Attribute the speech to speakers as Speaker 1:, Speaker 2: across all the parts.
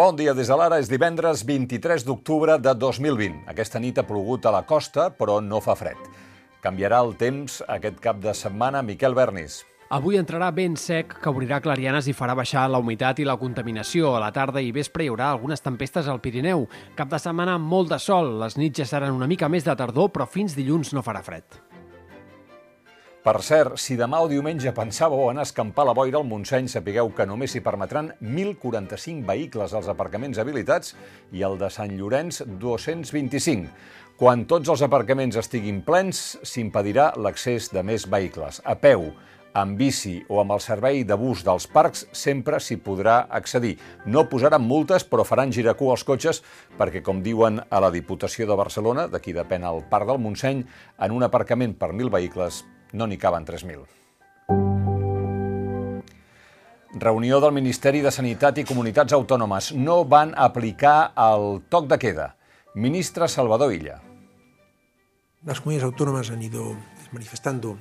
Speaker 1: Bon dia des de l'ara. És divendres 23 d'octubre de 2020. Aquesta nit ha plogut a la costa, però no fa fred. Canviarà el temps aquest cap de setmana. Miquel Bernis.
Speaker 2: Avui entrarà vent sec que obrirà clarianes i farà baixar la humitat i la contaminació. A la tarda i vespre hi haurà algunes tempestes al Pirineu. Cap de setmana molt de sol. Les nits ja seran una mica més de tardor, però fins dilluns no farà fred.
Speaker 1: Per cert, si demà o diumenge pensàveu en escampar la boira al Montseny, sapigueu que només s'hi permetran 1.045 vehicles als aparcaments habilitats i el de Sant Llorenç 225. Quan tots els aparcaments estiguin plens, s'impedirà l'accés de més vehicles. A peu, amb bici o amb el servei de bus dels parcs sempre s'hi podrà accedir. No posaran multes, però faran giracú als cotxes perquè, com diuen a la Diputació de Barcelona, d'aquí depèn el Parc del Montseny, en un aparcament per 1.000 vehicles no n'hi caben 3.000. Reunió del Ministeri de Sanitat i Comunitats Autònomes. No van aplicar el toc de queda. Ministre Salvador Illa.
Speaker 3: Las comunidades autónomas han ido manifestando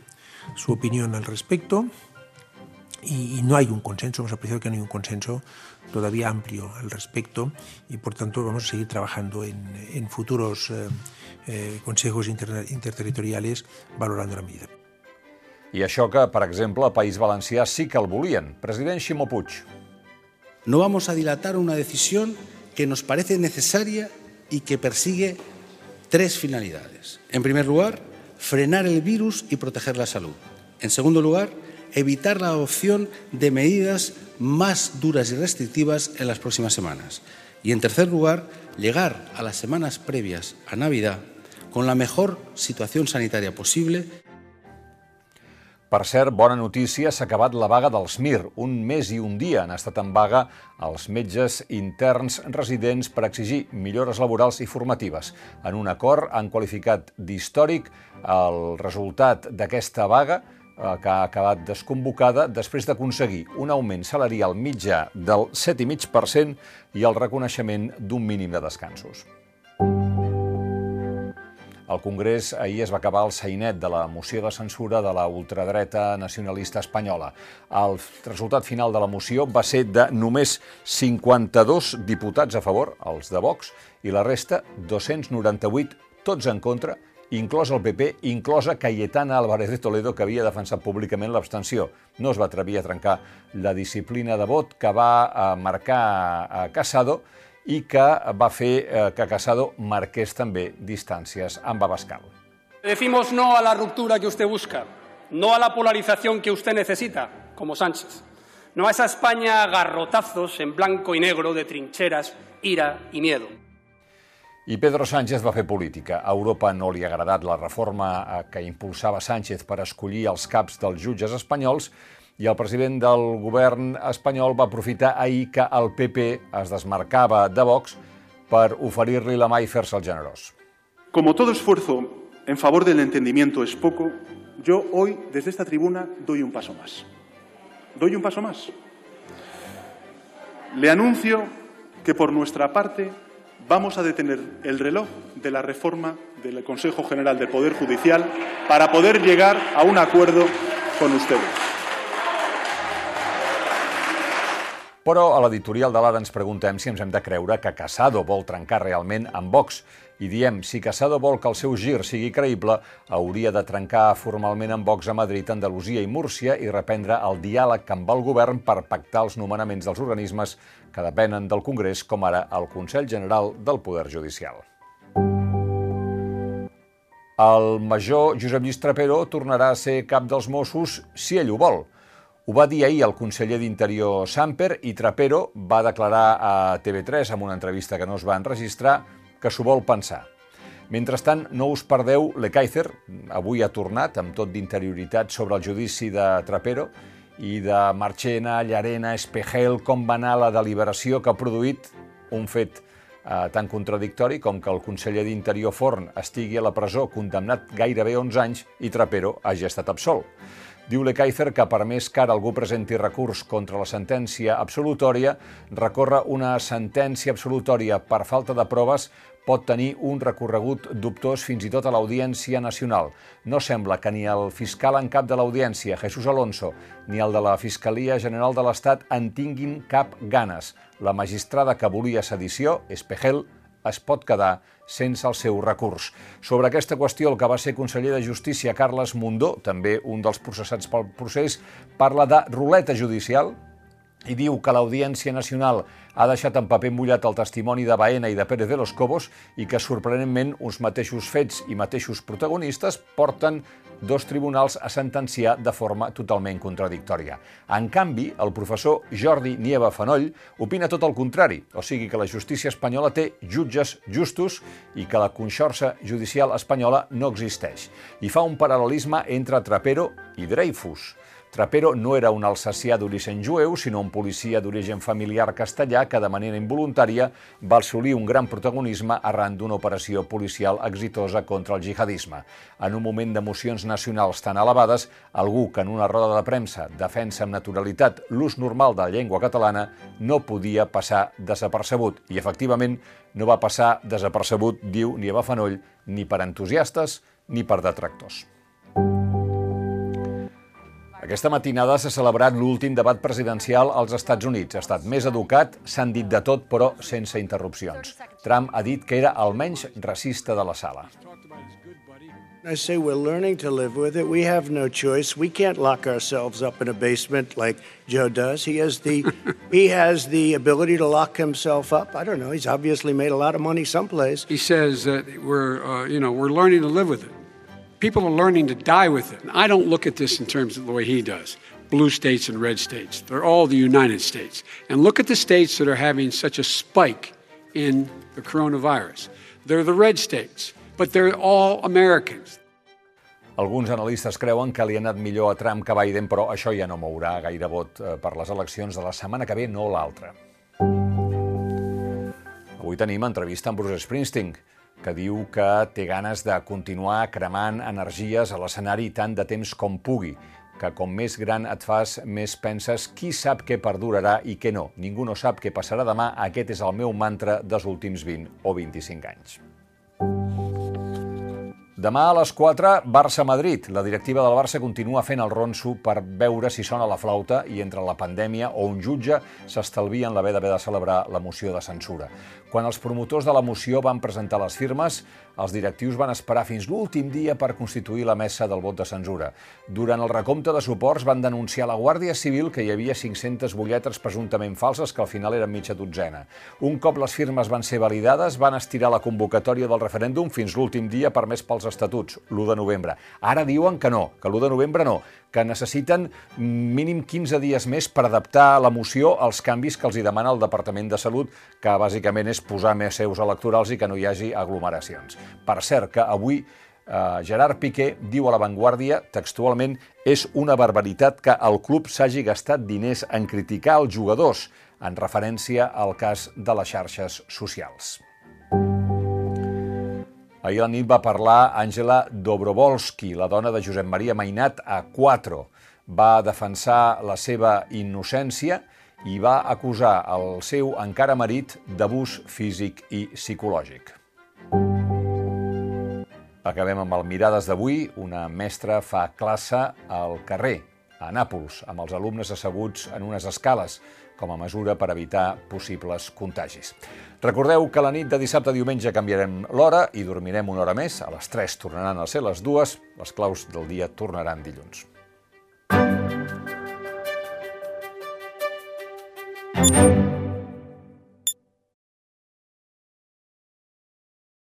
Speaker 3: su opinión al respecto y, y, no hay un consenso, hemos apreciado que no hay un consenso todavía amplio al respecto y por tanto vamos a seguir trabajando en, en futuros eh, eh, consejos inter, interterritoriales valorando la medida.
Speaker 1: I això que, per exemple, a País Valencià sí que el volien. President Ximo.
Speaker 4: No vamos a dilatar una decisión que nos parece necesaria y que persigue tres finalidades. En primer lugar, frenar el virus y proteger la salud. En segundo lugar, evitar la adopción de medidas más duras y restrictivas en las próximas semanas. Y en tercer lugar, llegar a las semanas previas a Navidad con la mejor situación sanitaria posible
Speaker 1: per cert, bona notícia, s'ha acabat la vaga dels MIR. Un mes i un dia han estat en vaga els metges interns residents per exigir millores laborals i formatives. En un acord han qualificat d'històric el resultat d'aquesta vaga eh, que ha acabat desconvocada després d'aconseguir un augment salarial mitjà del 7,5% i el reconeixement d'un mínim de descansos. Al Congrés ahir es va acabar el sainet de la moció de censura de la ultradreta nacionalista espanyola. El resultat final de la moció va ser de només 52 diputats a favor, els de Vox, i la resta 298, tots en contra, inclòs el PP, inclosa Cayetana Álvarez de Toledo, que havia defensat públicament l'abstenció. No es va atrevir a trencar la disciplina de vot que va marcar a Casado, i que va fer eh, que Casado marqués també distàncies amb Abascal.
Speaker 5: Decimos no a la ruptura que usted busca, no a la polarización que usted necesita, como Sánchez, no a esa España a garrotazos en blanco y negro de trincheras, ira y miedo.
Speaker 1: I Pedro Sánchez va fer política. A Europa no li ha agradat la reforma eh, que impulsava Sánchez per escollir els caps dels jutges espanyols i el president del govern espanyol va aprofitar ahir que el PP es desmarcava de Vox per oferir-li la mà i fer-se el generós.
Speaker 6: Como todo esfuerzo en favor del entendimiento es poco, yo hoy desde esta tribuna doy un paso más. Doy un paso más. Le anuncio que por nuestra parte vamos a detener el reloj de la reforma del Consejo General del Poder Judicial para poder llegar a un acuerdo con ustedes.
Speaker 1: Però a l'editorial de l'Ara ens preguntem si ens hem de creure que Casado vol trencar realment amb Vox. I diem, si Casado vol que el seu gir sigui creïble, hauria de trencar formalment amb Vox a Madrid, Andalusia i Múrcia i reprendre el diàleg amb el govern per pactar els nomenaments dels organismes que depenen del Congrés, com ara el Consell General del Poder Judicial. El major Josep Lluís Trapero tornarà a ser cap dels Mossos si ell ho vol. Ho va dir ahir el conseller d'Interior Samper i Trapero va declarar a TV3 en una entrevista que no es va enregistrar que s'ho vol pensar. Mentrestant, no us perdeu l'Ekaizer, avui ha tornat amb tot d'interioritat sobre el judici de Trapero i de Marchena, Llarena, Espejel, com va anar la deliberació que ha produït un fet eh, tan contradictori com que el conseller d'Interior Forn estigui a la presó condemnat gairebé 11 anys i Trapero hagi estat absolt. Diu Lekaizer que per més que ara algú presenti recurs contra la sentència absolutòria, recorre una sentència absolutòria per falta de proves pot tenir un recorregut dubtós fins i tot a l'Audiència Nacional. No sembla que ni el fiscal en cap de l'Audiència, Jesús Alonso, ni el de la Fiscalia General de l'Estat en tinguin cap ganes. La magistrada que volia sedició, Espejel, es pot quedar sense el seu recurs. Sobre aquesta qüestió, el que va ser conseller de Justícia, Carles Mundó, també un dels processats pel procés, parla de ruleta judicial i diu que l'Audiència Nacional ha deixat en paper mullat el testimoni de Baena i de Pérez de los Cobos i que, sorprenentment, uns mateixos fets i mateixos protagonistes porten dos tribunals a sentenciar de forma totalment contradictòria. En canvi, el professor Jordi Nieva Fanoll opina tot el contrari, o sigui que la justícia espanyola té jutges justos i que la conxorça judicial espanyola no existeix. I fa un paral·lelisme entre Trapero i Dreyfus. Trapero no era un alsacià d'origen jueu, sinó un policia d'origen familiar castellà que de manera involuntària va assolir un gran protagonisme arran d'una operació policial exitosa contra el jihadisme. En un moment d'emocions nacionals tan elevades, algú que en una roda de premsa defensa amb naturalitat l'ús normal de la llengua catalana no podia passar desapercebut. I, efectivament, no va passar desapercebut, diu Nieva Fanoll, ni per entusiastes ni per detractors. Aquesta matinada s'ha celebrat l'últim debat presidencial als Estats Units. Ha estat més educat, s'han dit de tot, però sense interrupcions. Trump ha dit que era el menys racista de la sala.
Speaker 7: I say we're learning to live with it. We have no choice. We can't lock ourselves up in a basement like Joe does. He has the he has the ability to lock himself up. I don't know. He's obviously made a lot of money someplace.
Speaker 8: He says that we're uh, you know we're learning to live with it. People are learning to die with it. I don't look at this in terms of the way he does blue states and red states. They're all the United States. And look at the states that are having such a spike in the coronavirus. They're the red states, but they're all Americans.
Speaker 1: Alguns analistes creuen que li ha anat millor a Trump que a Biden, però això ja no mourà gaire vot eh, per les eleccions de la setmana que ve, no l'altra. Avui tenim entrevista amb Bruce Springsteen que diu que té ganes de continuar cremant energies a l'escenari tant de temps com pugui, que com més gran et fas, més penses qui sap què perdurarà i què no. Ningú no sap què passarà demà. Aquest és el meu mantra dels últims 20 o 25 anys. Demà a les 4, Barça-Madrid. La directiva del Barça continua fent el ronso per veure si sona la flauta i entre la pandèmia o un jutge s'estalvien l'haver d'haver de celebrar la moció de censura. Quan els promotors de la moció van presentar les firmes, els directius van esperar fins l'últim dia per constituir la mesa del vot de censura. Durant el recompte de suports van denunciar a la Guàrdia Civil que hi havia 500 butlletres presumptament falses que al final eren mitja dotzena. Un cop les firmes van ser validades, van estirar la convocatòria del referèndum fins l'últim dia permès pels estatuts, l'1 de novembre. Ara diuen que no, que l'1 de novembre no, que necessiten mínim 15 dies més per adaptar la moció als canvis que els hi demana el Departament de Salut, que bàsicament és posar més seus electorals i que no hi hagi aglomeracions. Per cert, que avui eh, Gerard Piqué diu a La Vanguardia, textualment, és una barbaritat que el club s'hagi gastat diners en criticar els jugadors, en referència al cas de les xarxes socials. Ahir a la nit va parlar Àngela Dobrovolski, la dona de Josep Maria Mainat, a 4. Va defensar la seva innocència i va acusar el seu encara marit d'abús físic i psicològic. Acabem amb el Mirades d'avui. Una mestra fa classe al carrer, a Nàpols, amb els alumnes asseguts en unes escales com a mesura per evitar possibles contagis. Recordeu que la nit de dissabte a diumenge canviarem l'hora i dormirem una hora més. A les 3 tornaran a ser les dues. Les claus del dia tornaran dilluns.